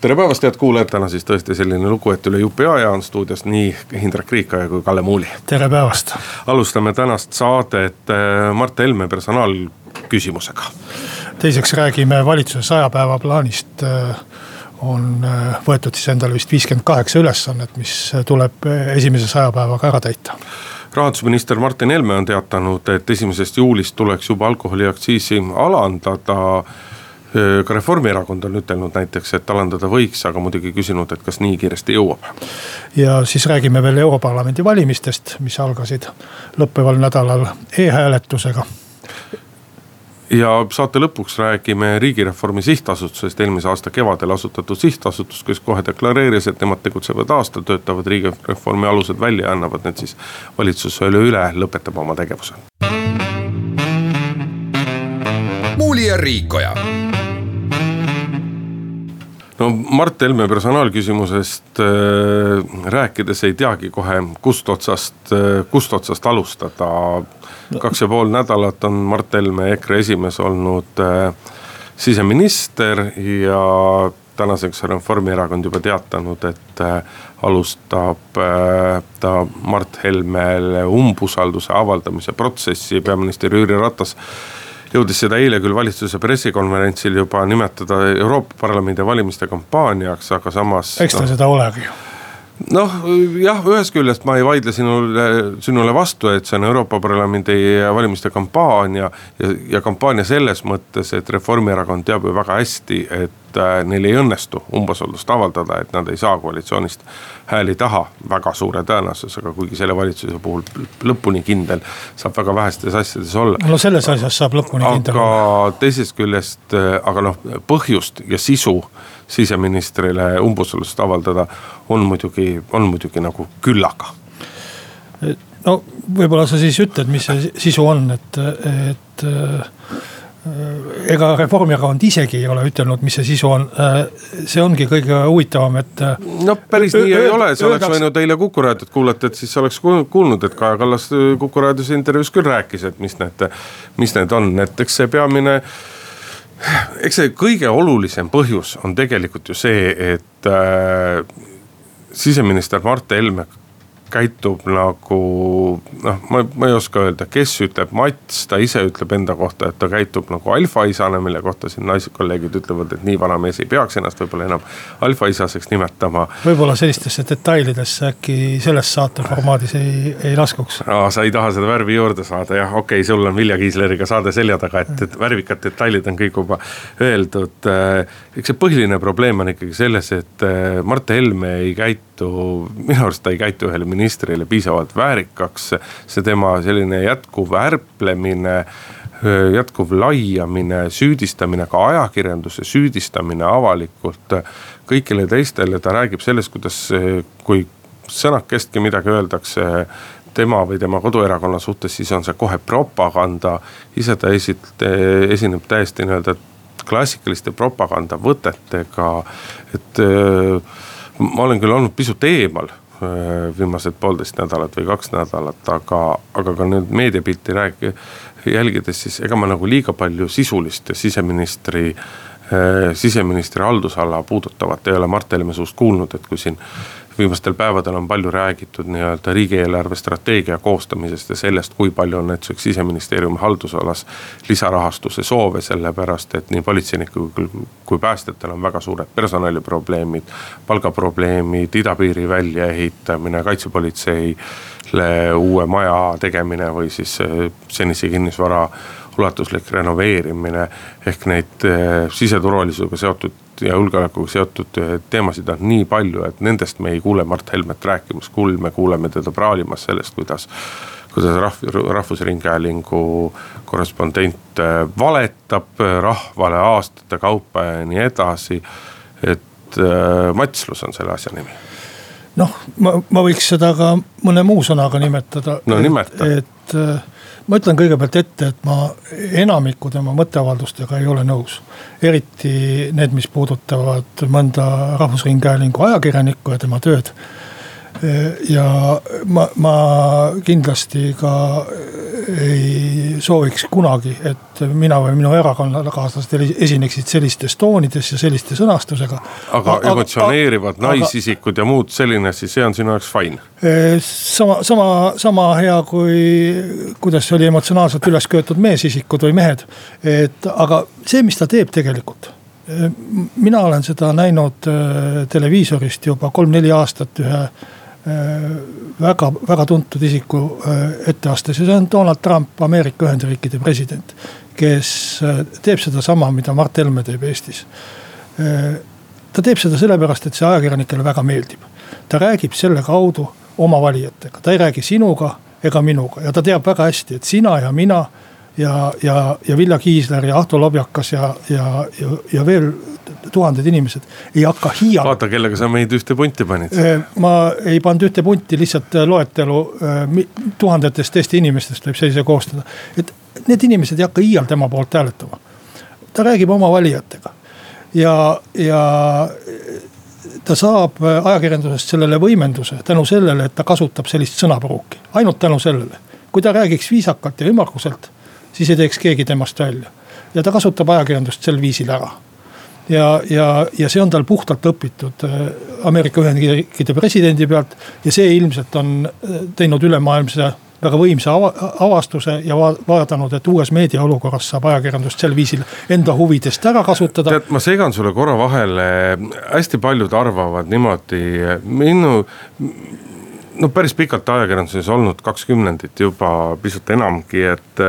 tere päevast, head kuulajad, täna siis tõesti selline lugu, et üle jupi aja on stuudios nii Hindrek Riikoja kui Kalle Muuli. tere päevast. alustame tänast saadet äh, Mart Helme personaalküsimusega. teiseks räägime valitsuse saja päeva plaanist äh, on äh, võetud siis endale vist viiskümmend kaheksa ülesannet, mis tuleb esimese saja päevaga ära täita rahandusminister Martin Helme on teatanud, et esimesest juulist tuleks juba alkoholiaktsiisi alandada ka Reformierakond on ütelnud näiteks, et alandada võiks, aga muidugi küsinud, et kas nii kiiresti jõuab. ja siis räägime veel Europarlamendi valimistest, mis algasid lõppeval nädalal e-hääletusega ja saate lõpuks räägime Riigireformi Sihtasutusest, eelmise aasta kevadel asutatud sihtasutus, kes kohe deklareeris, et nemad tegutsevad aasta, töötavad riigireformi alused välja ja annavad need siis valitsusele üle, lõpetab oma tegevuse. muuli ja Riikoja no Mart Helme personaalküsimusest äh, rääkides ei teagi kohe, kust otsast äh,, kust otsast alustada. No.. kaks ja pool nädalat on Mart Helme EKRE esimees olnud äh, siseminister ja tänaseks on Reformierakond juba teatanud, et äh, alustab äh, ta Mart Helmele umbusalduse avaldamise protsessi, peaminister Jüri Ratas jõudis seda eile küll valitsuse pressikonverentsil juba nimetada Euroopa Parlamendi valimiste kampaaniaks, aga samas. eks ta no, seda olegi ju noh, jah, ühest küljest ma ei vaidle sinule, sinule vastu, et see on Euroopa Parlamendi valimiste kampaania. ja, ja kampaania selles mõttes, et Reformierakond teab ju väga hästi, et äh, neil ei õnnestu umbusaldust avaldada, et nad ei saa koalitsioonist hääli taha väga suure tõenäosusega, kuigi selle valitsuse puhul lõpuni kindel saab väga vähestes asjades olla. no selles asjas saab lõpuni kindel olla. aga teisest küljest, äh, aga noh, põhjust ja sisu siseministrile umbusaldust avaldada, on muidugi, on muidugi nagu küllaga. no võib-olla sa siis ütled, mis see sisu on, et, et äh, ega Reformierakond isegi ei ole ütelnud, mis see sisu on. Äh, see ongi kõige huvitavam, et. Äh, no päris nii ei ole, sa oleks võinud eile Kuku raadiot kuulata, et siis oleks kuulnud, et Kaja Kallas Kuku raadios intervjuus küll rääkis, et mis need, mis need on, et eks see peamine eks see kõige olulisem põhjus on tegelikult ju see, et äh, siseminister Mart Helme käitub nagu noh, ma, ma ei oska öelda, kes ütleb, Mats, ta ise ütleb enda kohta, et ta käitub nagu alfaisana, mille kohta siin naiskolleegid ütlevad, et nii vana mees ei peaks ennast võib-olla enam alfaisaseks nimetama. võib-olla sellistesse detailidesse äkki selles saate formaadis ei, ei laskuks. aa, sa ei taha seda värvi juurde saada, jah, okei okay,, sul on Vilja Kiisleriga saade selja taga, et, et värvikad detailid on kõik juba öeldud. Äh, eks see põhiline probleem on ikkagi selles, et äh, Mart Helme ei käitu, minu arust ta ei käitu ühele ministrile piisavalt väärikaks. see tema selline jätkuv ärplemine jätkuv laiamine, süüdistamine, ka ajakirjanduse süüdistamine avalikult kõigile teistele, ta räägib sellest, kuidas, kui sõnakestki midagi öeldakse tema või tema koduerakonna suhtes, siis on see kohe propaganda. ise ta esit-, esineb täiesti nii-öelda klassikaliste propagandavõtetega, et ma olen küll olnud pisut eemal Äh, viimased poolteist nädalat või kaks nädalat, aga, aga ka nüüd meediapilti räägi-, jälgides, siis ega ma nagu liiga palju sisulist siseministri äh, siseministri haldusala puudutavat ei ole Mart Helme suust kuulnud, et kui siin viimastel päevadel on palju räägitud nii-öelda riigieelarve strateegia koostamisest ja sellest, kui palju on näiteks siseministeeriumi haldusalas lisarahastuse soove, sellepärast et nii politseinikel kui päästjatel on väga suured personaliprobleemid. palgaprobleemid, idapiiri väljaehitamine, kaitsepolitseile uue maja tegemine või siis äh, senise kinnisvara ulatuslik renoveerimine. ehk neid äh, siseturvalisusega seotud ja julgeolekuga seotud äh, teemasid on nii palju, et nendest me ei kuule Mart Helmet rääkimas, küll me kuuleme teda praalimas sellest, kuidas kuidas rahv-, Rahvusringhäälingu korrespondent äh, valetab rahvale aastate kaupa ja nii edasi. et äh, matslus on selle asja nimi. noh, ma, ma võiks seda ka mõne muu sõnaga nimetada. no nimeta. et, et ma ütlen kõigepealt ette, et ma enamiku tema mõtteavaldustega ei ole nõus. eriti need, mis puudutavad mõnda Rahvusringhäälingu ajakirjanikku ja tema tööd ja ma, ma kindlasti ka ei sooviks kunagi, et mina või minu erakonnakaaslased esineksid sellistes toonides ja selliste sõnastusega. aga emotsioneerivad naisisikud ja muud selline, siis see on sinu jaoks fine? sama, sama, sama hea kui, kuidas see oli emotsionaalselt üles köetud meesisikud või mehed. et aga see, mis ta teeb tegelikult mina olen seda näinud televiisorist juba kolm-neli aastat ühe väga, väga tuntud isiku äh, etteastes ja see on Donald Trump, Ameerika Ühendriikide president. kes äh, teeb sedasama, mida Mart Helme teeb Eestis. ta teeb seda sellepärast, et see ajakirjanikele väga meeldib. ta räägib selle kaudu oma valijatega, ta ei räägi sinuga ega minuga ja ta teab väga hästi, et sina ja mina ja, ja, ja Vilja Kiisler ja Ahto Lobjakas ja, ja, ja, ja veel tuhanded inimesed ei hakka hiial-. vaata, kellega sa meid ühte punti panid. ma ei pannud ühte punti, lihtsalt äh, loetelu äh, tuhandetest Eesti inimestest võib sellise koostada. et need inimesed ei hakka iial tema poolt hääletama. ta räägib oma valijatega ja, ja ta saab äh, ajakirjandusest sellele võimenduse tänu sellele, et ta kasutab sellist sõnapruuki, ainult tänu sellele. kui ta räägiks viisakalt ja ümmarguselt, siis ei teeks keegi temast välja. ja ta kasutab ajakirjandust sel viisil ära ja, ja, ja see on tal puhtalt õpitud äh, Ameerika Ühendriikide presidendi pealt. ja see ilmselt on äh, teinud ülemaailmse väga võimsa avastuse ja vaadanud, et uues meediaolukorras saab ajakirjandust sel viisil enda huvidest ära kasutada. tead, ma segan sulle korra vahele, hästi paljud arvavad niimoodi, minu no päris pikalt ajakirjanduses olnud, kaks kümnendit juba, pisut enamgi, et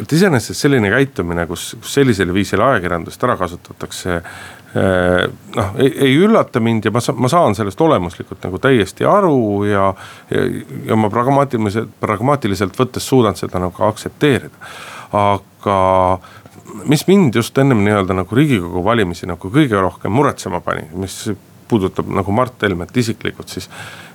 et iseenesest selline käitumine, kus, kus sellisel viisil ajakirjandust ära kasutatakse eh, noh, ei üllata mind ja ma ma saan sellest olemuslikult nagu täiesti aru ja, ja, ja ma pragmaatiliselt, pragmaatiliselt võttes suudan seda nagu aktsepteerida. aga mis mind just ennem nii-öelda nagu riigikogu valimisi nagu kõige rohkem muretsema pani, mis puudutab nagu Mart Helmet isiklikult, siis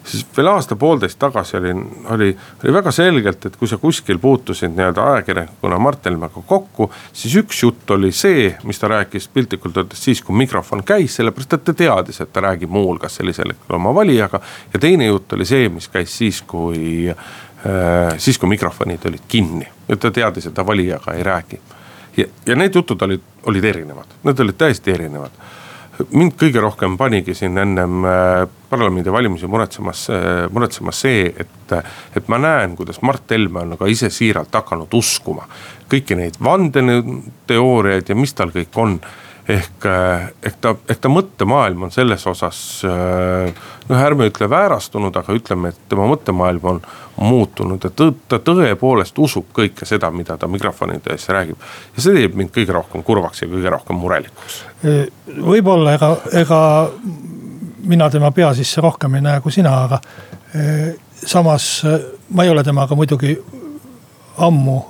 siis veel aasta-poolteist tagasi oli, oli, oli väga selgelt, et kui sa kuskil puutusid nii-öelda ajakirjanikuna Mart Helmega kokku. siis üks jutt oli see, mis ta rääkis piltlikult öeldes siis, kui mikrofon käis, sellepärast et ta teadis, et ta räägib muuhulgas sellisel hetkel oma valijaga. ja teine jutt oli see, mis käis siis, kui äh,, siis kui mikrofonid olid kinni ja ta teadis, et ta valijaga ei räägi. ja, ja need jutud olid, olid erinevad, need olid täiesti erinevad mind kõige rohkem panigi siin ennem äh, parlamendivalimisi muretsemas, äh, muretsemas see, et, et ma näen, kuidas Mart Helme on ka ise siiralt hakanud uskuma kõiki neid vandenõuteooriaid ja mis tal kõik on ehk, äh, ehk ta, ehk ta mõttemaailm on selles osas noh, ärme ütle väärastunud, aga ütleme, et tema mõttemaailm on muutunud ja ta, ta tõepoolest usub kõike seda, mida ta mikrofonide ees räägib. ja see teeb mind kõige rohkem kurvaks ja kõige rohkem murelikuks. võib-olla ega, ega mina tema pea sisse rohkem ei näe kui sina, aga samas ma ei ole temaga muidugi ammu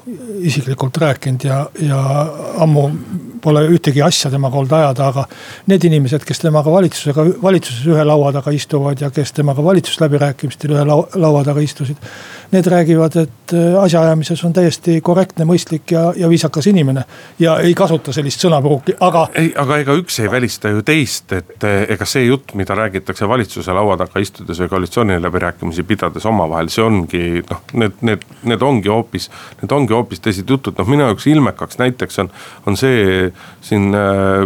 isiklikult rääkinud ja, ja ammu pole ühtegi asja temaga olnud ajada, aga. Need inimesed, kes temaga valitsusega, valitsuses ühe laua taga istuvad ja kes temaga valitsusläbirääkimistel ühe laua taga istusid. Need räägivad, et äh, asjaajamises on täiesti korrektne, mõistlik ja, ja viisakas inimene. ja ei kasuta sellist sõnapruuki, aga. ei, aga ega üks ei välista ju teist, et äh, ega see jutt, mida räägitakse valitsuse laua taga istudes või koalitsiooniläbirääkimisi pidades omavahel, see ongi noh, need, need, need ongi hoopis, need ongi hoopis teised jutud, noh minu jaoks ilmekaks näiteks on, on see siin äh,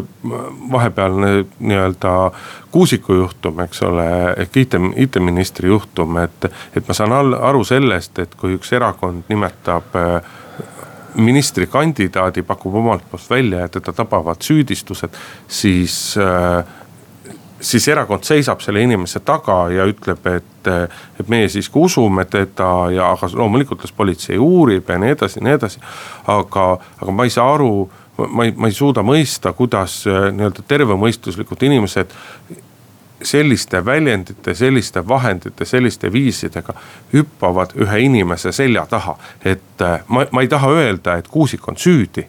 vahepealne nii-öelda Kuusiku juhtum, eks ole, ehk IT, IT-ministri juhtum, et, et ma saan aru sellest, et kui üks erakond nimetab äh, ministrikandidaadi, pakub omalt poolt välja ja teda tabavad süüdistused, siis äh, siis erakond seisab selle inimese taga ja ütleb, et, et meie siiski usume teda ja, aga loomulikult las politsei uurib ja nii edasi ja nii edasi. aga, aga ma ei saa aru ma ei, ma ei suuda mõista, kuidas äh, nii-öelda tervemõistuslikud inimesed selliste väljendite, selliste vahendite, selliste viisidega hüppavad ühe inimese selja taha. et äh, ma, ma ei taha öelda, et Kuusik on süüdi,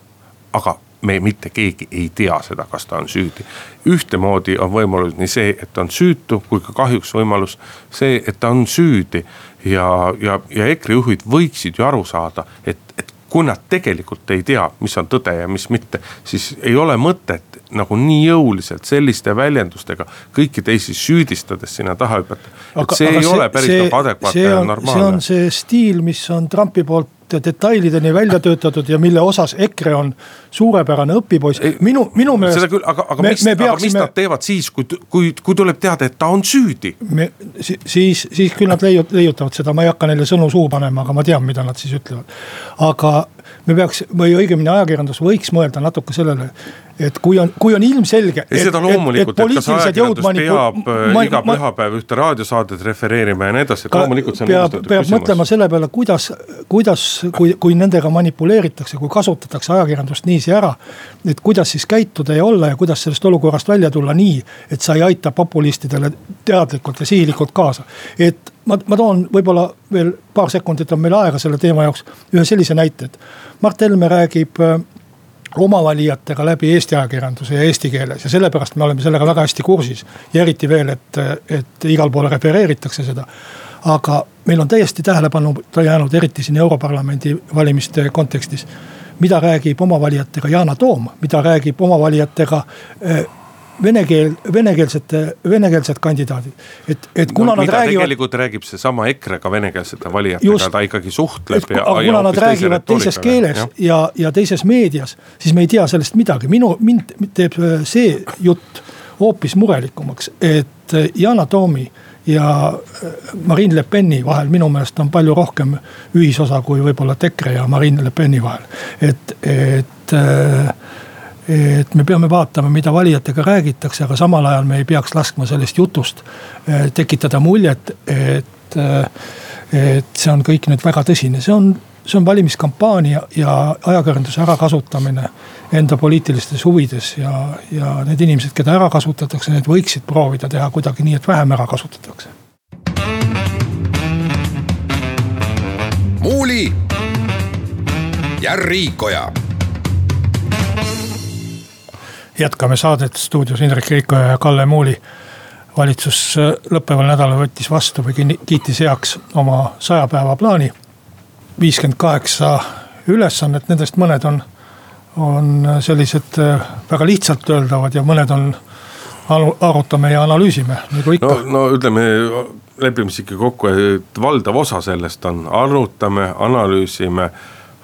aga me mitte keegi ei tea seda, kas ta on süüdi. ühtemoodi on võimalus nii see, et ta on süütu, kui ka kahjuks võimalus see, et ta on süüdi. ja, ja, ja EKRE juhid võiksid ju aru saada, et, et kui nad tegelikult ei tea, mis on tõde ja mis mitte, siis ei ole mõtet nagu nii jõuliselt selliste väljendustega kõiki teisi süüdistades sinna taha hüpata. see ei see, ole päris see, nagu adekvaatne ja normaalne. see on see stiil, mis on Trumpi poolt detailideni välja töötatud ja mille osas EKRE on suurepärane õpipoiss. minu, minu meelest. seda küll, aga, aga me, mis, peaksime... aga mis nad teevad siis, kui, kui, kui tuleb teada, et ta on süüdi? me, siis, siis küll nad leiut-, leiutavad seda, ma ei hakka neile sõnu suhu panema, aga ma tean, mida nad siis ütlevad. aga me peaks või õigemini ajakirjandus võiks mõelda natuke sellele, et kui on, kui on ilmselge. ja seda loomulikult, et, et, et kas ajakirjandus manipu... peab ma, iga pühapäev ühte raadiosaadet refereerima ja nii edasi, et loomulikult see on peab, peab küsimus. mõtlema selle peale, kuidas, kuidas, kui, kui nendega manipuleeritakse, kui kasutatakse ajakirjandust niiviisi ära. et kuidas siis käituda ja olla ja kuidas sellest olukorrast välja tulla nii, et sa ei aita populistidele teadlikult ja sihilikult kaasa. et ma, ma toon võib-olla veel paar sekundit on meil aega selle teema jaoks, ühe sellise näite, et Mart Helme räägib äh, oma valijatega läbi Eesti ajakirjanduse ja eesti keeles ja sellepärast me oleme sellega väga hästi kursis. ja eriti veel, et, et igal pool refereeritakse seda. aga meil on täiesti tähelepanuta jäänud, eriti siin europarlamendi valimiste kontekstis. mida räägib oma valijatega Yana Toom, mida räägib oma valijatega eh, vene keel, venekeelsete, venekeelsed kandidaadid. et, et kuna no, nad räägivad. tegelikult räägib seesama EKRE-ga venekeelsete valijatega, ta ikkagi suhtleb. ja, aga kuna nad räägivad teises keeles ja, ja, ja teises meedias, siis me ei tea sellest midagi, minu, mind teeb äh, see jutt hoopis murelikumaks, et äh, Yana Toomi ja äh, Marine Le Peni vahel minu meelest on palju rohkem ühisosa kui võib-olla EKRE ja Marine Le Peni vahel. et, et äh, et me peame vaatama, mida valijatega räägitakse, aga samal ajal me ei peaks laskma sellest jutust eh, tekitada muljet, et, eh, et see on kõik nüüd väga tõsine, see on, see on valimiskampaania ja ajakirjanduse ärakasutamine enda poliitilistes huvides ja, ja need inimesed, keda ära kasutatakse, need võiksid proovida teha kuidagi nii, et vähem ära kasutatakse. muuli ja Riikoja jätkame saadet stuudios Indrek Riikoja ja Kalle Muuli. valitsus äh, lõppeval nädalal võttis vastu või kiitis heaks oma saja päeva plaani. viiskümmend kaheksa ülesannet, nendest mõned on, on sellised äh, väga lihtsalt öeldavad ja mõned on arutame ja analüüsime, nagu ikka. no, no ütleme, lepime siis ikka kokku, et valdav osa sellest on arutame, analüüsime,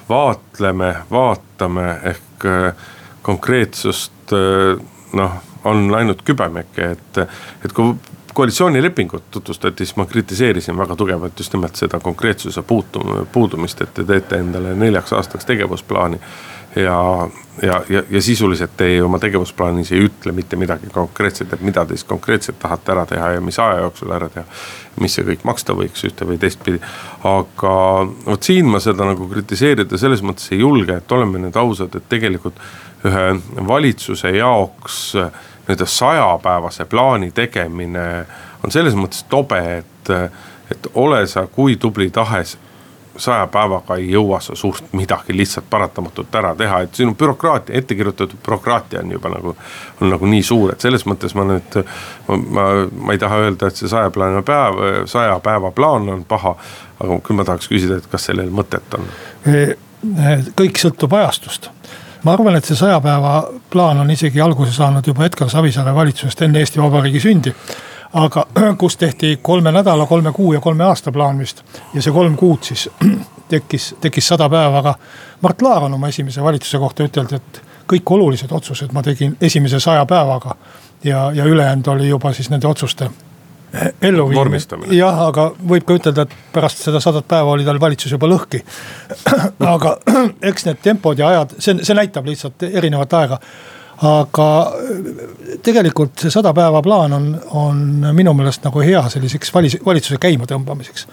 vaatleme, vaatame ehk äh, konkreetsust Äh, noh, on läinud kübemeke, et, et kui koalitsioonilepingut tutvustati, siis ma kritiseerisin väga tugevalt just nimelt seda konkreetsuse puutum-, puudumist, et te teete endale neljaks aastaks tegevusplaani. ja, ja, ja, ja sisuliselt te ei, oma tegevusplaanis ei ütle mitte midagi konkreetset, et mida te siis konkreetselt tahate ära teha ja mis aja jooksul ära teha. mis see kõik maksta võiks ühte või teistpidi, aga vot siin ma seda nagu kritiseerida selles mõttes ei julge, et oleme nüüd ausad, et tegelikult ühe valitsuse jaoks nii-öelda sajapäevase plaani tegemine on selles mõttes tobe, et, et ole sa kui tubli tahes saja päevaga ei jõua sa suurt midagi lihtsalt paratamatult ära teha, et sinu bürokraatia, ettekirjutatud bürokraatia on juba nagu. on nagu nii suur, et selles mõttes ma nüüd, ma, ma, ei taha öelda, et see sajapäevane päev, saja päeva plaan on paha. aga küll ma tahaks küsida, et kas sellel mõtet on? kõik sõltub ajastust ma arvan, et see saja päeva plaan on isegi alguse saanud juba Edgar Savisaare valitsusest enne Eesti Vabariigi sündi. aga kus tehti kolme nädala, kolme kuu ja kolme aasta plaan vist ja see kolm kuud siis tekkis, tekkis sada päeva, aga Mart Laar on oma esimese valitsuse kohta ütelnud, et kõik olulised otsused ma tegin esimese saja päevaga. ja, ja ülejäänud oli juba siis nende otsuste elluviimine. jah, aga võib ka ütelda, et pärast seda sadat päeva oli tal valitsus juba lõhki. aga eks need tempod ja ajad, see, see näitab lihtsalt erinevat aega. aga tegelikult see sada päeva plaan on, on minu meelest nagu hea selliseks valis, valitsuse käimatõmbamiseks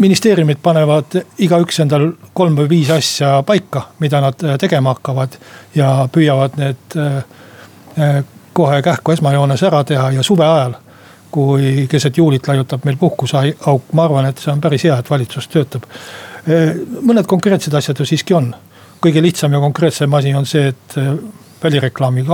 ministeeriumid panevad igaüks endal kolm või viis asja paika, mida nad tegema hakkavad ja püüavad need eh, kohe kähku esmajoones ära teha ja suve ajal kui keset juulit laiutab meil puhkuseauk, ma arvan, et see on päris hea, et valitsus töötab. mõned konkreetsed asjad ju siiski on. kõige lihtsam ja konkreetsem asi on see, et välireklaami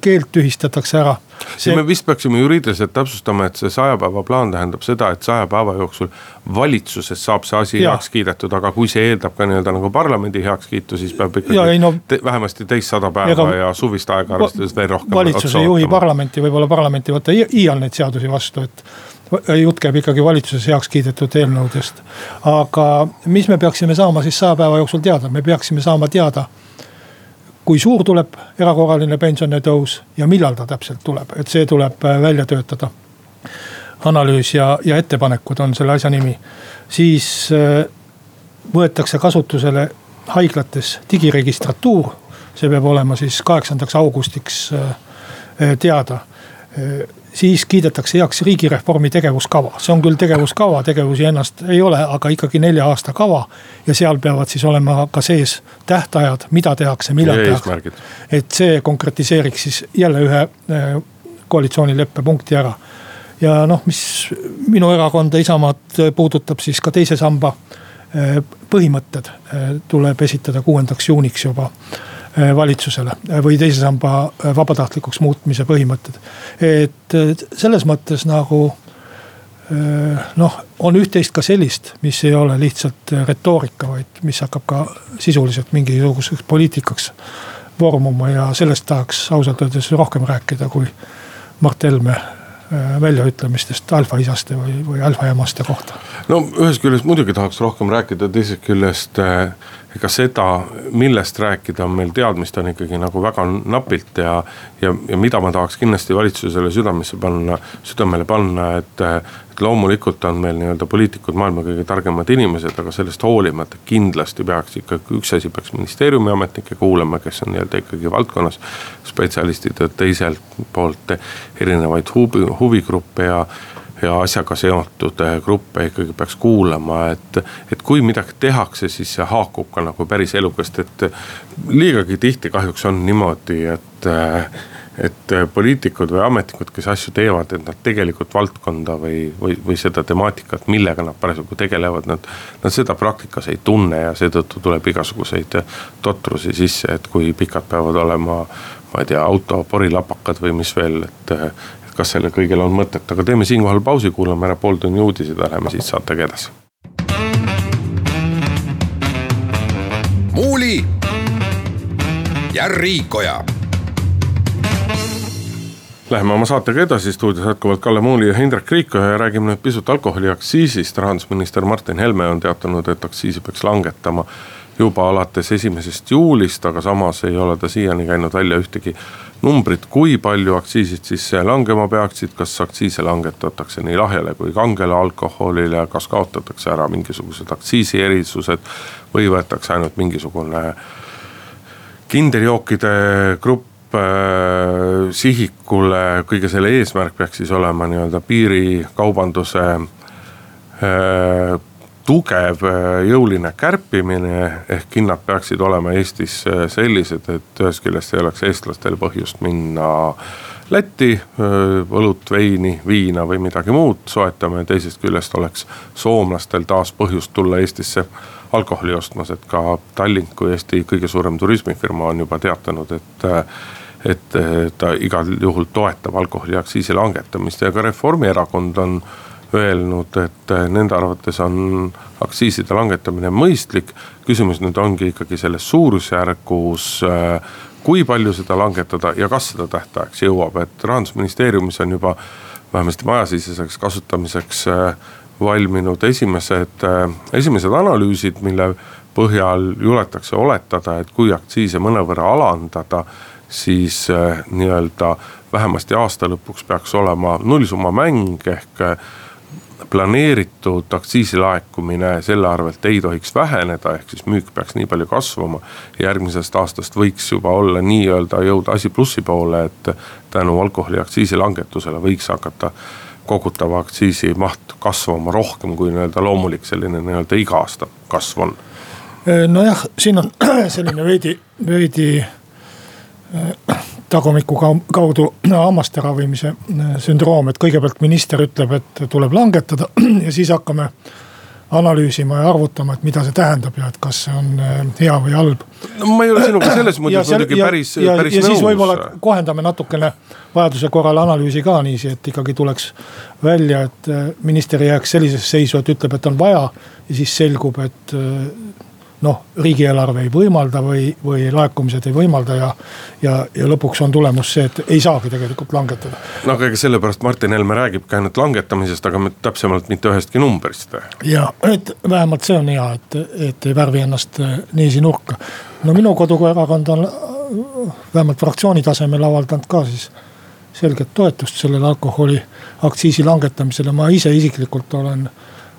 keeld tühistatakse ära. See... me vist peaksime juriidiliselt täpsustama, et see saja päeva plaan tähendab seda, et saja päeva jooksul valitsuses saab see asi ja. heaks kiidetud, aga kui see eeldab ka nii-öelda nagu parlamendi heakskiitu, siis peab ikkagi ja, no, te, vähemasti teistsada päeva ega, ja suvist aega arvestades veel rohkem. valitsus ei juhi parlamenti, võib-olla parlament ei võta iial neid seadusi vastu, et jutt käib ikkagi valitsuses heaks kiidetud eelnõudest. aga mis me peaksime saama siis saja päeva jooksul teada, me peaksime saama teada kui suur tuleb erakorraline pensionitõus ja millal ta täpselt tuleb, et see tuleb äh, välja töötada. analüüs ja, ja ettepanekud on selle asja nimi. siis äh, võetakse kasutusele haiglates digiregistratuur, see peab olema siis kaheksandaks augustiks äh, teada siis kiidetakse heaks riigireformi tegevuskava, see on küll tegevuskava, tegevusi ennast ei ole, aga ikkagi nelja aasta kava. ja seal peavad siis olema ka sees tähtajad, mida tehakse, millal tehakse. et see konkretiseeriks siis jälle ühe äh, koalitsioonileppe punkti ära. ja noh, mis minu erakonda Isamaad puudutab, siis ka teise samba äh, põhimõtted äh, tuleb esitada kuuendaks juuniks juba Äh, valitsusele äh, või teise samba äh, vabatahtlikuks muutmise põhimõtted. et selles mõttes nagu noh, on üht-teist ka sellist, mis ei ole lihtsalt retoorika, vaid mis hakkab ka sisuliselt mingisuguseks poliitikaks vormuma ja sellest tahaks ausalt öeldes rohkem rääkida, kui Mart Helme väljaütlemistest alfaisast või, või alfaemaste kohta. no ühest küljest muidugi tahaks rohkem rääkida, teisest küljest ega seda, millest rääkida, on meil teadmist on ikkagi nagu väga napilt ja. ja, ja mida ma tahaks kindlasti valitsusele südamesse panna, südamele panna, et. et loomulikult on meil nii-öelda poliitikud maailma kõige targemad inimesed, aga sellest hoolimata kindlasti peaks ikkagi üks asi peaks ministeeriumi ametnikke kuulama, kes on nii-öelda ikkagi valdkonnas spetsialistid ja teiselt poolt erinevaid huvi, huvigruppe ja ja asjaga seotud eh, gruppe ikkagi peaks kuulama, et. et kui midagi tehakse, siis see haakub ka nagu päris eluga, sest et liigagi tihti kahjuks on niimoodi, et eh, et poliitikud või ametnikud, kes asju teevad, et nad tegelikult valdkonda või, või, või seda temaatikat, millega nad parasjagu tegelevad, nad. Nad seda praktikas ei tunne ja seetõttu tuleb igasuguseid totrusi sisse, et kui pikad peavad olema. ma ei tea, auto porilapakad või mis veel, et, kas sellel kõigel on mõtet, aga teeme siinkohal pausi, kuulame ära pooltunni uudised ja läheme siit saatega edasi. muuli ja Riikoja Läheme oma saatega edasi, stuudios jätkuvalt Kalle Muuli ja Hindrek Riikoja ja räägime nüüd pisut alkoholiaktsiisist. rahandusminister Martin Helme on teatanud, et aktsiisi peaks langetama juba alates esimesest juulist, aga samas ei ole ta siiani käinud välja ühtegi numbrit, kui palju aktsiisid siis langema peaksid, kas aktsiise langetatakse nii lahjale kui kangele alkoholile, kas kaotatakse ära mingisugused aktsiisierisused või võetakse ainult mingisugune kinderjookide grupp äh, sihikule, kõige selle eesmärk peaks siis olema nii-öelda piirikaubanduse äh, tugev äh, jõuline kärpimine ehk hinnad peaksid olema Eestis äh, sellised, et ühest küljest ei oleks eestlastel põhjust minna Lätti äh, õlut, veini, viina või midagi muud soetama ja teisest küljest oleks soomlastel taas põhjust tulla Eestisse alkoholi ostmas, et ka Tallink kui Eesti kõige suurem turismifirma on juba teatanud, et et ta igal juhul toetab alkoholiaktsiisi langetamist ja ka Reformierakond on öelnud, et eh, nende arvates on aktsiiside langetamine mõistlik. küsimus nüüd ongi ikkagi selles suurusjärgus, eh, kui palju seda langetada ja kas seda tähtajaks jõuab, et rahandusministeeriumis on juba vähemasti majasiseseks kasutamiseks eh, valminud esimesed, esimesed analüüsid, mille põhjal juletakse oletada, et kui aktsiise mõnevõrra alandada, siis nii-öelda vähemasti aasta lõpuks peaks olema nullsumma mäng ehk planeeritud aktsiisilaekumine selle arvelt ei tohiks väheneda, ehk siis müük peaks nii palju kasvama. järgmisest aastast võiks juba olla nii-öelda jõuda asi plussi poole, et tänu alkoholiaktsiisi langetusele võiks hakata kogutava aktsiisi maht kasvama rohkem kui nii-öelda loomulik selline nii-öelda iga aasta kasv on. nojah, siin on selline veidi, veidi tagumiku kaudu hammaste ravimise äh, sündroom, et kõigepealt minister ütleb, et tuleb langetada ja siis hakkame analüüsima ja arvutama, et mida see tähendab ja et kas see on äh, hea või halb. no ma ei ole sinuga selles mõttes muidugi päris, päris ja nõus. siis võib-olla kohendame natukene vajaduse korral analüüsi ka niiviisi, et ikkagi tuleks välja, et äh, minister ei jääks sellisesse seisu, et ütleb, et on vaja ja siis selgub, et noh, riigieelarve ei võimalda või, või laekumised ei võimalda ja. ja, ja lõpuks on tulemus see, et ei saagi tegelikult langetada. no aga ega sellepärast Martin Helme räägibki ainult langetamisest, aga täpsemalt mitte ühestki numbrist. ja, et vähemalt see on hea, et, et ei värvi ennast äh, niiviisi nurka. no minu koduerakond on äh, vähemalt fraktsiooni tasemel avaldanud ka siis selget toetust sellele alkoholiaktsiisi langetamisele, ma ise isiklikult olen,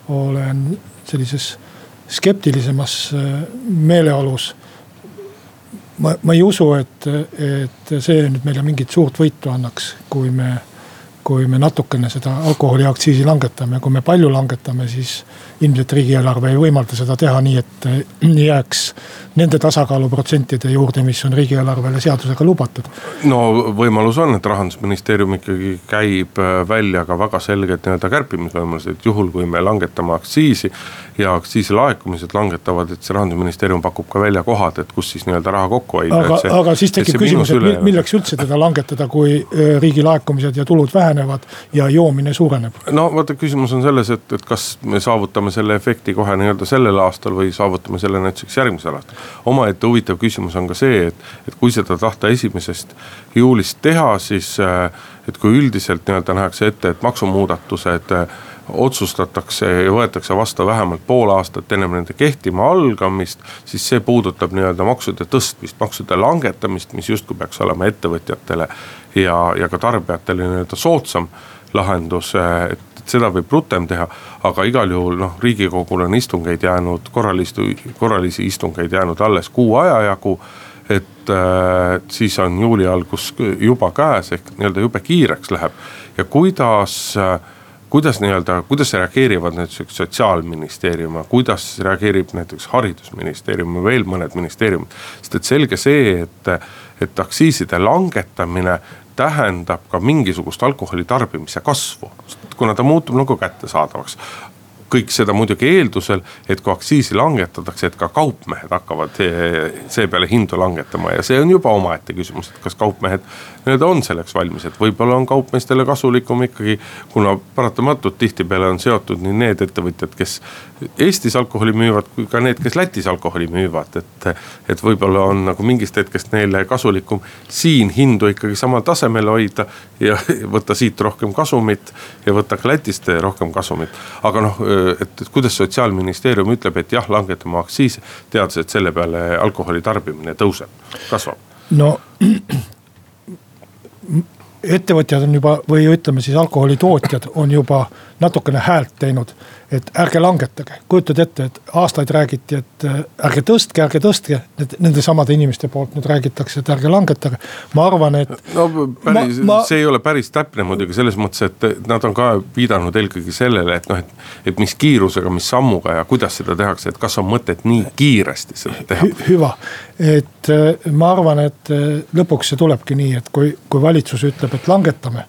olen sellises skeptilisemas äh, meeleolus. ma, ma ei usu, et, et see nüüd meile mingit suurt võitu annaks, kui me, kui me natukene seda alkoholiaktsiisi langetame, kui me palju langetame, siis ilmselt riigieelarve ei võimalda seda teha nii, et jääks nende tasakaaluprotsentide juurde, mis on riigieelarvele seadusega lubatud. no võimalus on, et rahandusministeerium ikkagi käib äh, välja ka väga selged nii-öelda kärpimisvõimalused, juhul kui me langetame aktsiisi. ja aktsiisi laekumised langetavad, et see rahandusministeerium pakub ka välja kohad, et kus siis nii-öelda raha kokku hoida. aga, aga siis tekib küsimus, et milleks üldse teda langetada, kui äh, riigi laekumised ja tulud vähenevad ja joomine suureneb. no vaata, küsimus on selles, et, et kas me saavutame selle efekti kohe nii-öelda sellel aastal või saavutame selle näiteks järgmisel aastal. omaette huvitav küsimus on ka see, et, et kui seda tahta esimesest juulist teha, siis äh, et kui üldiselt nii-öelda nähakse ette, et maksumuudatused äh, otsustatakse ja võetakse vastu vähemalt pool aastat ennem nende kehtima algamist. siis see puudutab nii-öelda maksude tõstmist, maksude langetamist, mis justkui peaks olema ettevõtjatele ja, ja ka tarbijatele nii-öelda soodsam lahendus, et seda võib rutem teha. aga igal juhul noh, riigikogul on istungeid jäänud, korralisi, korralisi istungeid jäänud alles kuu aja jagu et äh, siis on juuli algus juba käes ehk nii-öelda jube kiireks läheb ja kuidas äh, kuidas nii-öelda, kuidas reageerivad näiteks sotsiaalministeerium kuidas reageerib näiteks haridusministeerium ja veel mõned ministeeriumid. sest et selge see, et, et aktsiiside langetamine tähendab ka mingisugust alkoholi tarbimise kasvu, kuna ta muutub nagu kättesaadavaks kõik seda muidugi eeldusel, et kui aktsiisi langetatakse, et ka kaupmehed hakkavad seepeale hindu langetama ja see on juba omaette küsimus, et kas kaupmehed nii-öelda on selleks valmis, et võib-olla on kaupmeestele kasulikum ikkagi. kuna paratamatult tihtipeale on seotud nii need ettevõtjad, kes Eestis alkoholi müüvad, kui ka need, kes Lätis alkoholi müüvad, et. et võib-olla on nagu mingist hetkest neile kasulikum siin hindu ikkagi samal tasemel hoida ja võtta siit rohkem kasumit ja võtta ka Lätist rohkem kasumit. aga noh, et kuidas sotsiaalministeerium ütleb, et jah, langetame aktsiise, teades, et selle peale alkoholi tarbimine tõuseb, kasvab. no ettevõtjad on juba või ütleme siis alkoholitootjad on juba natukene häält teinud. et ärge langetage, kujutad ette, et aastaid räägiti, et äh, ärge tõstke, ärge tõstke. Need nende samade inimeste poolt nüüd räägitakse, et ärge langetage, ma arvan, et. no päris, ma... see ei ole päris täpne muidugi selles mõttes, et nad on ka viidanud eelkõige sellele, et noh, et. et mis kiirusega, mis sammuga ja kuidas seda tehakse, et kas on mõtet nii kiiresti seda teha Hü. hüva, et äh, ma arvan, et äh, lõpuks see tulebki nii, et kui, kui valitsus ütleb, et langetame,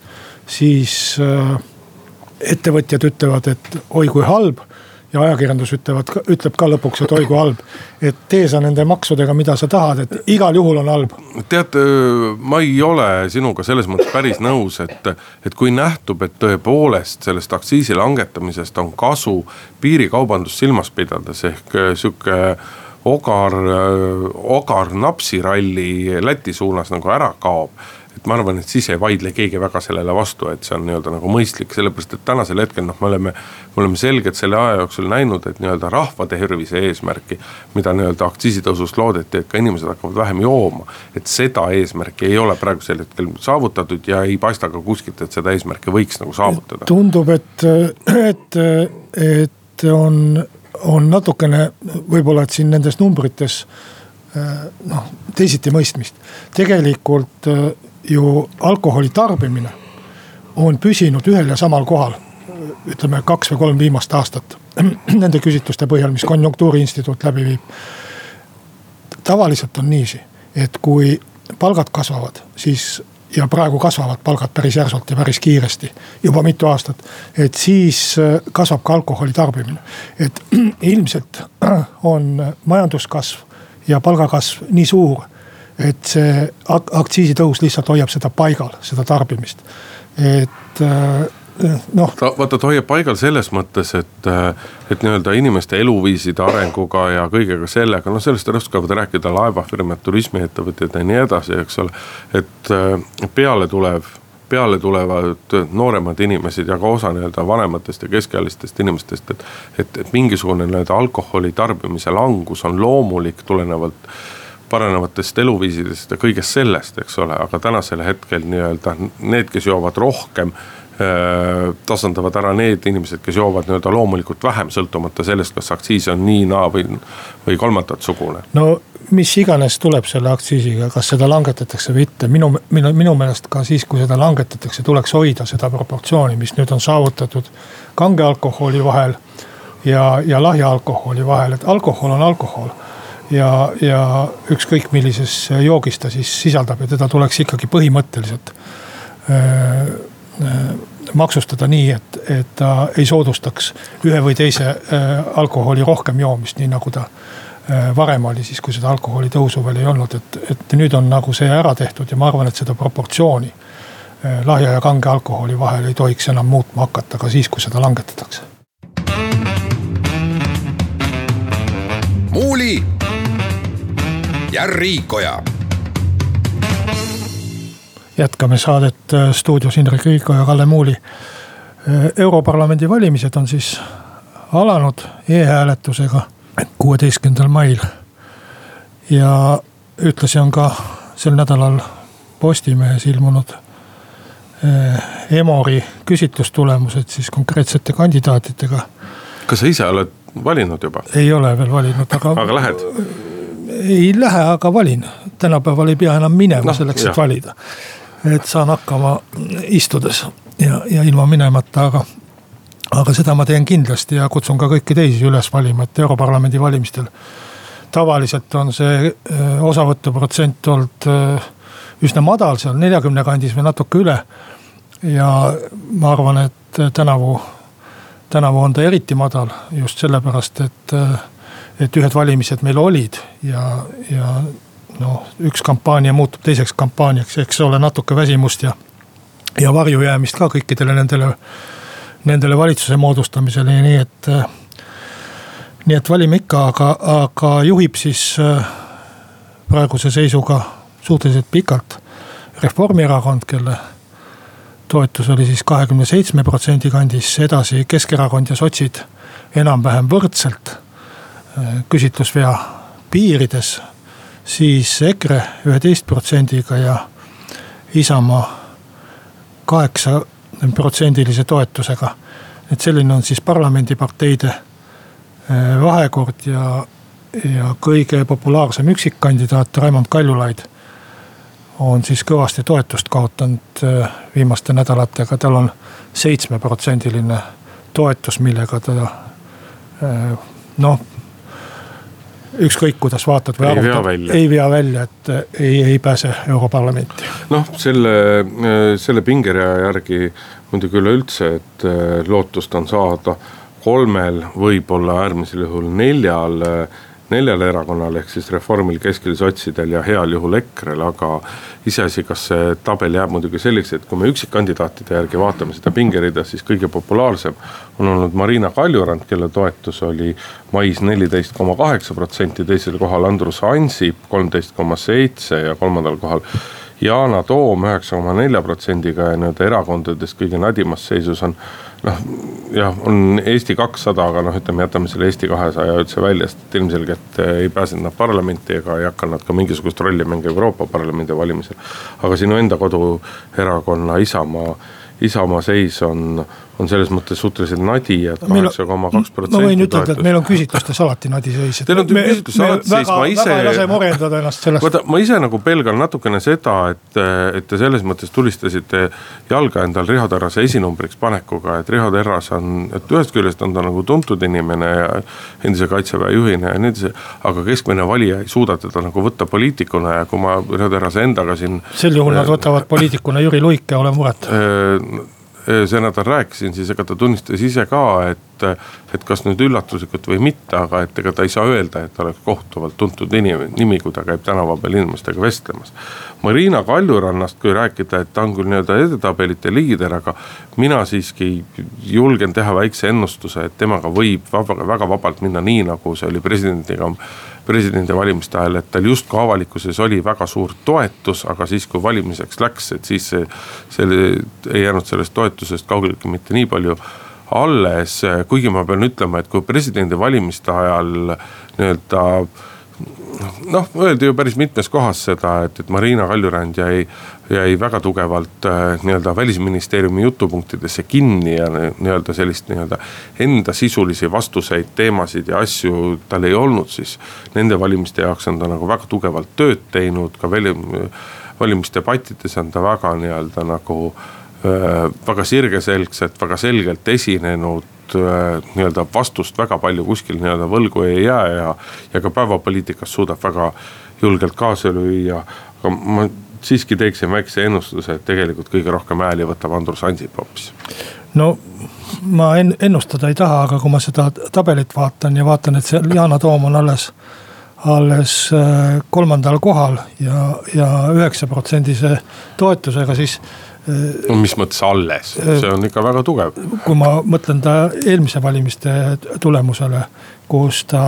siis äh, ettevõtjad ütlevad, et oi kui halb ja ajakirjandus ütlevad, ütleb ka lõpuks, et oi kui halb. et tee sa nende maksudega, mida sa tahad, et igal juhul on halb. tead, ma ei ole sinuga selles mõttes päris nõus, et, et kui nähtub, et tõepoolest sellest aktsiisi langetamisest on kasu piirikaubandust silmas pidades ehk sihuke ogar, ogar napsiralli Läti suunas nagu ära kaob ma arvan, et siis ei vaidle keegi väga sellele vastu, et see on nii-öelda nagu mõistlik, sellepärast et tänasel hetkel noh, me oleme. me oleme selgelt selle aja jooksul näinud, et nii-öelda rahva tervise eesmärki, mida nii-öelda aktsiisitõusust loodeti, et ka inimesed hakkavad vähem jooma. et seda eesmärki ei ole praegusel hetkel saavutatud ja ei paista ka kuskilt, et seda eesmärki võiks nagu saavutada. tundub, et, et, et on, on natukene võib-olla, et siin nendes numbrites noh, teisiti mõistmist. tegelikult ju alkoholi tarbimine on püsinud ühel ja samal kohal. ütleme kaks või kolm viimast aastat nende küsitluste põhjal, mis konjunktuuriinstituut läbi viib. tavaliselt on niiviisi, et kui palgad kasvavad, siis ja praegu kasvavad palgad päris järsult ja päris kiiresti, juba mitu aastat. et siis äh, kasvab ka alkoholi tarbimine, et ilmselt on majanduskasv ja palgakasv nii suur. Et see aktsiisitõus lihtsalt hoiab seda paigal, seda tarbimist, et äh, noh. ta vaata, ta hoiab paigal selles mõttes, et, et nii-öelda inimeste eluviiside arenguga ja kõigega sellega, noh sellest oskavad rääkida laevafirmad, turismiettevõtjad ja nii edasi, eks ole. et peale tulev peale tulevad nooremad inimesed ja ka osa nii-öelda vanematest ja keskealistest inimestest, et. et, et mingisugune nii-öelda alkoholi tarbimise langus on loomulik tulenevalt parenevatest eluviisidest ja kõigest sellest, eks ole, aga tänasel hetkel nii-öelda need, kes joovad rohkem Äh, tasandavad ära need inimesed, kes joovad nii-öelda loomulikult vähem, sõltumata sellest, kas aktsiis on nii, naa või, või kolmandat sugune. no mis iganes tuleb selle aktsiisiga, kas seda langetatakse või mitte, minu, minu, minu meelest ka siis, kui seda langetatakse, tuleks hoida seda proportsiooni, mis nüüd on saavutatud kange alkoholi vahel ja, ja lahja alkoholi vahel, et alkohol on alkohol ja, ja ükskõik millises joogis ta siis sisaldab ja teda tuleks ikkagi põhimõtteliselt öö, Äh, maksustada nii, et, et ta ei soodustaks ühe või teise äh, alkoholi rohkem joomist, nii nagu ta varem oli siis, kui seda alkoholi tõusu veel ei olnud, et, et nüüd on nagu see ära tehtud ja ma arvan, et seda proportsiooni lahja ja kange alkoholi vahel ei tohiks enam muutma hakata ka siis, kui seda langetatakse. muuli ja Riikoja jätkame saadet äh, stuudios Indrek Riiko ja Kalle Muuli. Äh, europarlamendi valimised on siis alanud e-hääletusega kuueteistkümnendal mail. ja ühtlasi on ka sel nädalal Postimehes ilmunud äh, Emori küsitlustulemused siis konkreetsete kandidaatidega. kas sa ise oled valinud juba? ei ole veel valinud, aga. aga lähed? Ei lähe, aga valin, tänapäeval ei pea enam minema no, selleks, et valida et saan hakkama istudes ja, ja ilma minemata, aga. aga seda ma teen kindlasti ja kutsun ka kõiki teisi üles valima, et Europarlamendi valimistel. tavaliselt on see äh, osavõtuprotsent olnud äh, üsna madal, seal neljakümne kandis või natuke üle. ja ma arvan, et tänavu, tänavu on ta eriti madal just sellepärast, et, äh, et ühed valimised meil olid ja, ja noh, üks kampaania muutub teiseks kampaaniaks, eks ole, natuke väsimust ja, ja varjujäämist ka kõikidele nendele, nendele valitsuse moodustamisele nii, et. nii et valime ikka, aga, aga juhib siis äh, praeguse seisuga suhteliselt pikalt Reformierakond, kelle toetus oli siis kahekümne seitsme protsendi kandis, edasi Keskerakond ja sotsid enam-vähem võrdselt küsitlusvea piirides siis EKRE üheteist protsendiga ja Isamaa kaheksa protsendilise toetusega. et selline on siis parlamendiparteide äh, vahekord ja, ja kõige populaarsem üksikkandidaat Raimond Kaljulaid on siis kõvasti toetust kaotanud äh, viimaste nädalatega, tal on seitsmeprotsendiline toetus, millega ta äh, noh ükskõik kuidas vaatad või arvutad, ei vea välja, et eh, ei, ei pääse Europarlamenti. noh, selle, eh, selle pingerea järgi muidugi üleüldse, et eh, lootust on saada kolmel, võib-olla äärmisel juhul neljal neljal erakonnal ehk siis Reformil, Keskel, Sotsidel ja heal juhul EKRE-l, aga iseasi, kas see tabel jääb muidugi selliseks, et kui me üksikkandidaatide järgi vaatame seda pingerida, siis kõige populaarsem on olnud Marina Kaljurand, kelle toetus oli mais neliteist koma kaheksa protsenti, teisel kohal Andrus Ansip kolmteist koma seitse ja kolmandal kohal Yana Toom üheksa koma nelja protsendiga ja nii-öelda erakondadest kõige nadimas seisus on noh, jah, on Eesti kakssada, aga noh, ütleme, jätame selle Eesti kahesaja üldse välja, sest ilmselgelt eh, ei pääsenud nad parlamenti ega ei hakka nad ka mingisugust rolli mängima Euroopa Parlamendi valimisel. aga sinu enda koduerakonna Isamaa, Isamaa seis on, on selles mõttes suhteliselt nadi, et kaheksa koma kaks protsenti. ma võin ütelda, et meil on küsitlustes alati nadi seis. Teil on küsitlustes alati seis, ma ise. väga ei lase morjendada ennast sellest. vaata, ma ise nagu pelgan natukene seda, et, et te selles mõttes tulistasite jalga endal Riho Terrase esinumbriks panekuga, et Riho Terras on, et ühest küljest on ta nagu tuntud inimene ja endise kaitseväe juhina ja nii edasi. aga keskmine valija ei suuda teda nagu võtta poliitikuna ja kui ma Riho Terrase endaga siin. sel juhul nad võtavad poliitikuna Jüri Luike, ole muret äh, see nädal rääkisin, siis ega ta tunnistas ise ka, et, et kas nüüd üllatuslikult või mitte, aga et ega ta ei saa öelda, et ta oleks kohutavalt tuntud inimene, nimi, kui ta käib tänava peal inimestega vestlemas. Marina Kaljurannast, kui rääkida, et ta on küll nii-öelda edetabelite liider, aga mina siiski julgen teha väikse ennustuse, et temaga võib vaba, väga vabalt minna nii, nagu see oli presidendiga presidendivalimiste ajal, et tal justkui avalikkuses oli väga suur toetus, aga siis, kui valimiseks läks, et siis see, selle ei jäänud sellest toetusest kaugeltki mitte nii palju alles. kuigi ma pean ütlema, et kui presidendivalimiste ajal nii-öelda noh, öeldi ju päris mitmes kohas seda, et, et Marina Kaljurand jäi, jäi väga tugevalt äh, nii-öelda välisministeeriumi jutupunktidesse kinni ja nii-öelda sellist nii-öelda enda sisulisi vastuseid, teemasid ja asju tal ei olnud, siis nende valimiste jaoks on ta nagu väga tugevalt tööd teinud, ka väli, valimisdebattides on ta väga nii-öelda nagu äh, väga sirgeselgselt, väga selgelt esinenud nii-öelda vastust väga palju kuskil nii-öelda võlgu ei jää ja, ja ka päevapoliitikas suudab väga julgelt kaasa lüüa. aga ma siiski teeksin väikse ennustuse, et tegelikult kõige rohkem hääli võtab Andrus Ansip hoopis. no ma ennustada ei taha, aga kui ma seda tabelit vaatan ja vaatan, et see Yana Toom on alles alles äh, kolmandal kohal ja, ja üheksa protsendise toetusega, siis no mis mõttes alles, see on ikka väga tugev. kui ma mõtlen ta eelmise valimiste tulemusele, kus ta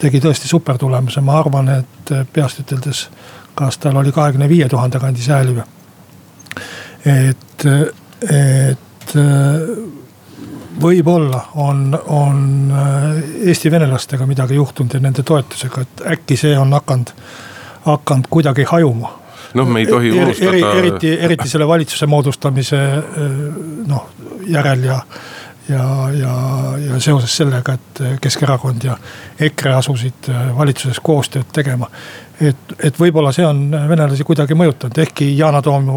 tegi tõesti supertulemuse, ma arvan, et peast üteldes, kas tal oli kahekümne viie tuhande kandis hääli või. et, et võib-olla on, on Eesti venelastega midagi juhtunud ja nende toetusega, et äkki see on hakanud, hakanud kuidagi hajuma noh, me ei tohi unustada eri,. eriti, eriti selle valitsuse moodustamise noh järel ja, ja, ja, ja seoses sellega, et Keskerakond ja EKRE asusid valitsuses koostööd tegema. et, et võib-olla see on venelasi kuidagi mõjutanud, ehkki Yana Toom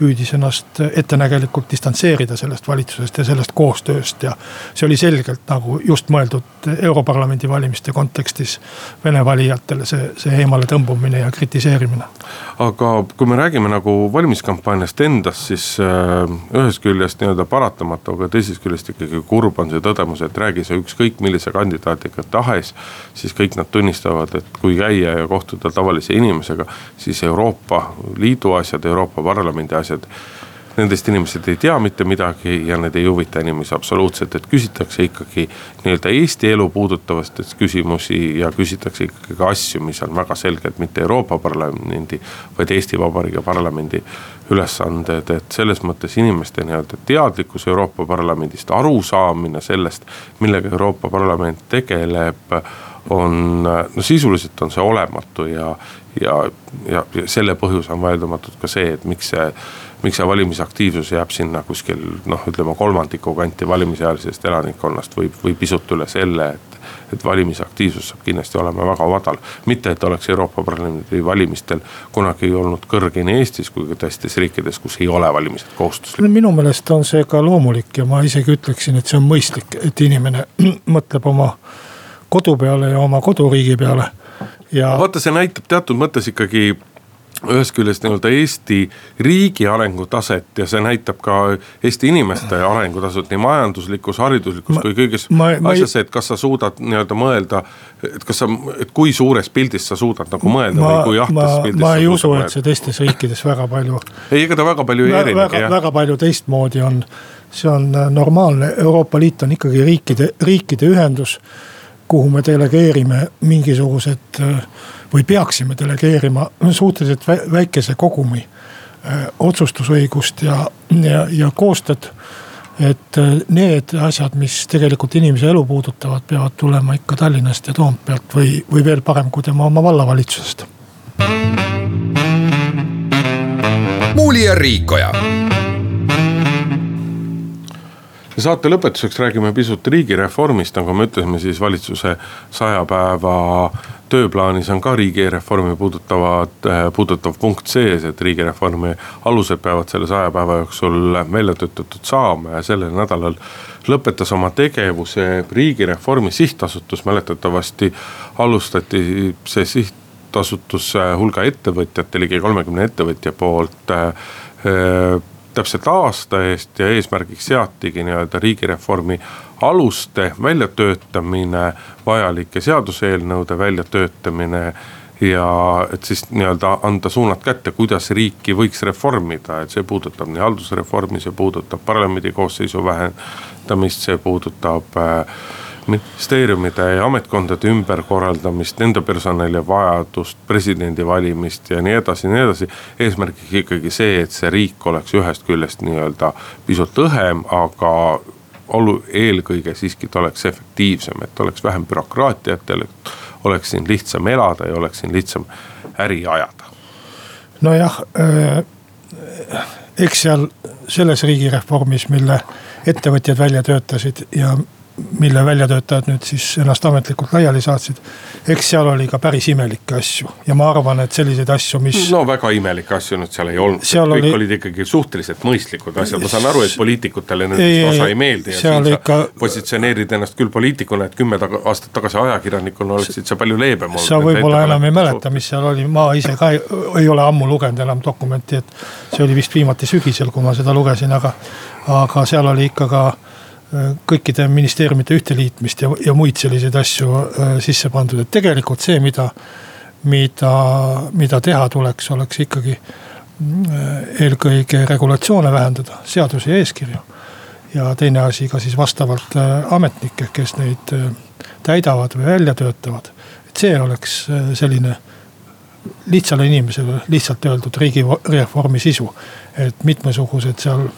püüdis ennast ettenägelikult distantseerida sellest valitsusest ja sellest koostööst ja. see oli selgelt nagu just mõeldud europarlamendi valimiste kontekstis Vene valijatele see, see eemale tõmbumine ja kritiseerimine. aga kui me räägime nagu valimiskampaaniast endast, siis äh, ühest küljest nii-öelda paratamatu, aga teisest küljest ikkagi kurb on see tõdemus, et räägi sa ükskõik millise kandidaadiga tahes. siis kõik nad tunnistavad, et kui käia ja kohtuda tavalise inimesega, siis Euroopa Liidu asjad, Euroopa Parlamendi asjad asjad. Nendest inimesed ei tea mitte midagi ja need ei huvita inimesi absoluutselt, et küsitakse ikkagi nii-öelda Eesti elu puudutavaid küsimusi ja küsitakse ikkagi ka asju, mis on väga selgelt mitte Euroopa Parlamendi, vaid Eesti Vabariigi parlamendi ülesanded, et selles mõttes inimeste nii-öelda teadlikkus Euroopa Parlamendist, arusaamine sellest, millega Euroopa Parlament tegeleb on, no sisuliselt on see olematu ja, ja, ja selle põhjus on vaieldamatult ka see, et miks see miks see valimisaktiivsus jääb sinna kuskil noh, ütleme kolmandiku kanti valimisealisest elanikkonnast või, või pisut üle selle, et. et valimisaktiivsus saab kindlasti olema väga madal, mitte et oleks Euroopa Parlamendi valimistel kunagi olnud kõrge nii Eestis kui ka teistes riikides, kus ei ole valimised kohustuslikud. minu meelest on see ka loomulik ja ma isegi ütleksin, et see on mõistlik, et inimene mõtleb oma kodu peale ja oma koduriigi peale ja. vaata, see näitab teatud mõttes ikkagi ühest küljest nii-öelda Eesti riigi arengutaset ja see näitab ka Eesti inimeste arengutaset nii majanduslikus, hariduslikus ma, kui kõiges asjas, et kas sa suudad nii-öelda mõelda. et kas sa, et kui suures pildis sa suudad nagu mõelda ma, või kui jahtas pildis. ma ei usu, et see teistes riikides väga palju. ei, ega ta väga palju ei erinegi jah. väga palju teistmoodi on, see on normaalne, Euroopa Liit on ikkagi riikide, riikide ühendus kuhu me delegeerime mingisugused või peaksime delegeerima suhteliselt väikese kogumi otsustusõigust ja, ja, ja koostööd. et need asjad, mis tegelikult inimese elu puudutavad, peavad tulema ikka Tallinnast ja Toompealt või, või veel parem, kui tema oma vallavalitsusest. muuli ja Riikoja ja saate lõpetuseks räägime pisut riigireformist, nagu me ütlesime, siis valitsuse saja päeva tööplaanis on ka riigireformi puudutavad, puudutav punkt sees, et riigireformi alused peavad selle saja päeva jooksul välja töötatud saama ja sellel nädalal lõpetas oma tegevuse riigireformi sihtasutus, mäletatavasti alustati see sihtasutuse hulga ettevõtjate, ligi kolmekümne ettevõtja poolt äh, täpselt aasta eest ja eesmärgiks seatigi nii-öelda riigireformi aluste väljatöötamine, vajalike seaduseelnõude väljatöötamine ja et siis nii-öelda anda suunad kätte, kuidas riiki võiks reformida, et see puudutab nii haldusreformi, see puudutab parlamendi koosseisu vähendamist, see puudutab äh, ministeeriumide ja ametkondade ümberkorraldamist, nende personali vajadust, presidendi valimist ja nii edasi ja nii edasi. eesmärgiks ikkagi see, et see riik oleks ühest küljest nii-öelda pisut õhem, aga olu-, eelkõige siiski ta oleks efektiivsem, et oleks vähem bürokraatiat, oleks siin lihtsam elada ja oleks siin lihtsam äri ajada. nojah äh,, eks seal selles riigireformis, mille ettevõtjad välja töötasid ja mille väljatöötajad nüüd siis ennast ametlikult laiali saatsid. eks seal oli ka päris imelikke asju ja ma arvan, et selliseid asju, mis. no väga imelikke asju nüüd seal ei olnud, kõik oli... olid ikkagi suhteliselt mõistlikud asjad, ma saan aru, et poliitikutele nendest osa ei meeldi. siin ikka... positsioneerid ennast küll poliitikuna, et kümme taga, aastat tagasi ajakirjanikuna oleksid sa palju leebem olnud. sa võib-olla enam ei mäleta, mis seal oli, ma ise ka ei, ei ole ammu lugenud enam dokumenti, et. see oli vist viimati sügisel, kui ma seda lugesin, aga, aga seal oli ikka ka kõikide ministeeriumite ühteliitmist ja, ja muid selliseid asju äh, sisse pandud, et tegelikult see, mida, mida, mida teha tuleks, oleks ikkagi äh, eelkõige regulatsioone vähendada, seadusi ja eeskirju. ja teine asi ka siis vastavalt äh, ametnikke, kes neid täidavad või välja töötavad. et see oleks selline lihtsale inimesele lihtsalt öeldud riigireformi sisu, et mitmesugused seal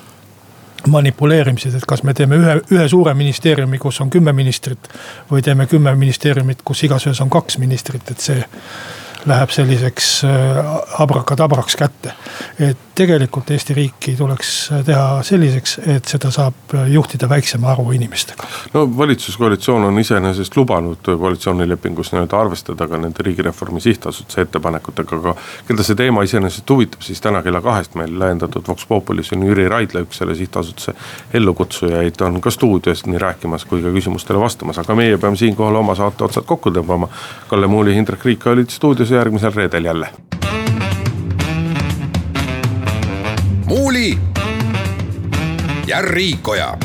manipuleerimised, et kas me teeme ühe, ühe suure ministeeriumi, kus on kümme ministrit. või teeme kümme ministeeriumit, kus igas ühes on kaks ministrit, et see läheb selliseks äh, abrakadabraks kätte. et tegelikult Eesti riiki tuleks teha selliseks, et seda saab juhtida väiksema arvu inimestega. no valitsuskoalitsioon on iseenesest lubanud koalitsioonilepingus nii-öelda arvestada ka nende riigireformi sihtasutuse ettepanekutega, aga. keda see teema iseenesest huvitab, siis täna kella kahest meil lähendatud Vox Populis on Jüri Raidla, üks selle sihtasutuse ellukutsujaid, on ka stuudios nii rääkimas kui ka küsimustele vastamas, aga meie peame siinkohal oma saate otsad kokku tõmbama. Kalle Muuli, Indrek Riik olid stuudios ja järgmisel reedel jälle. muuli ja Riikoja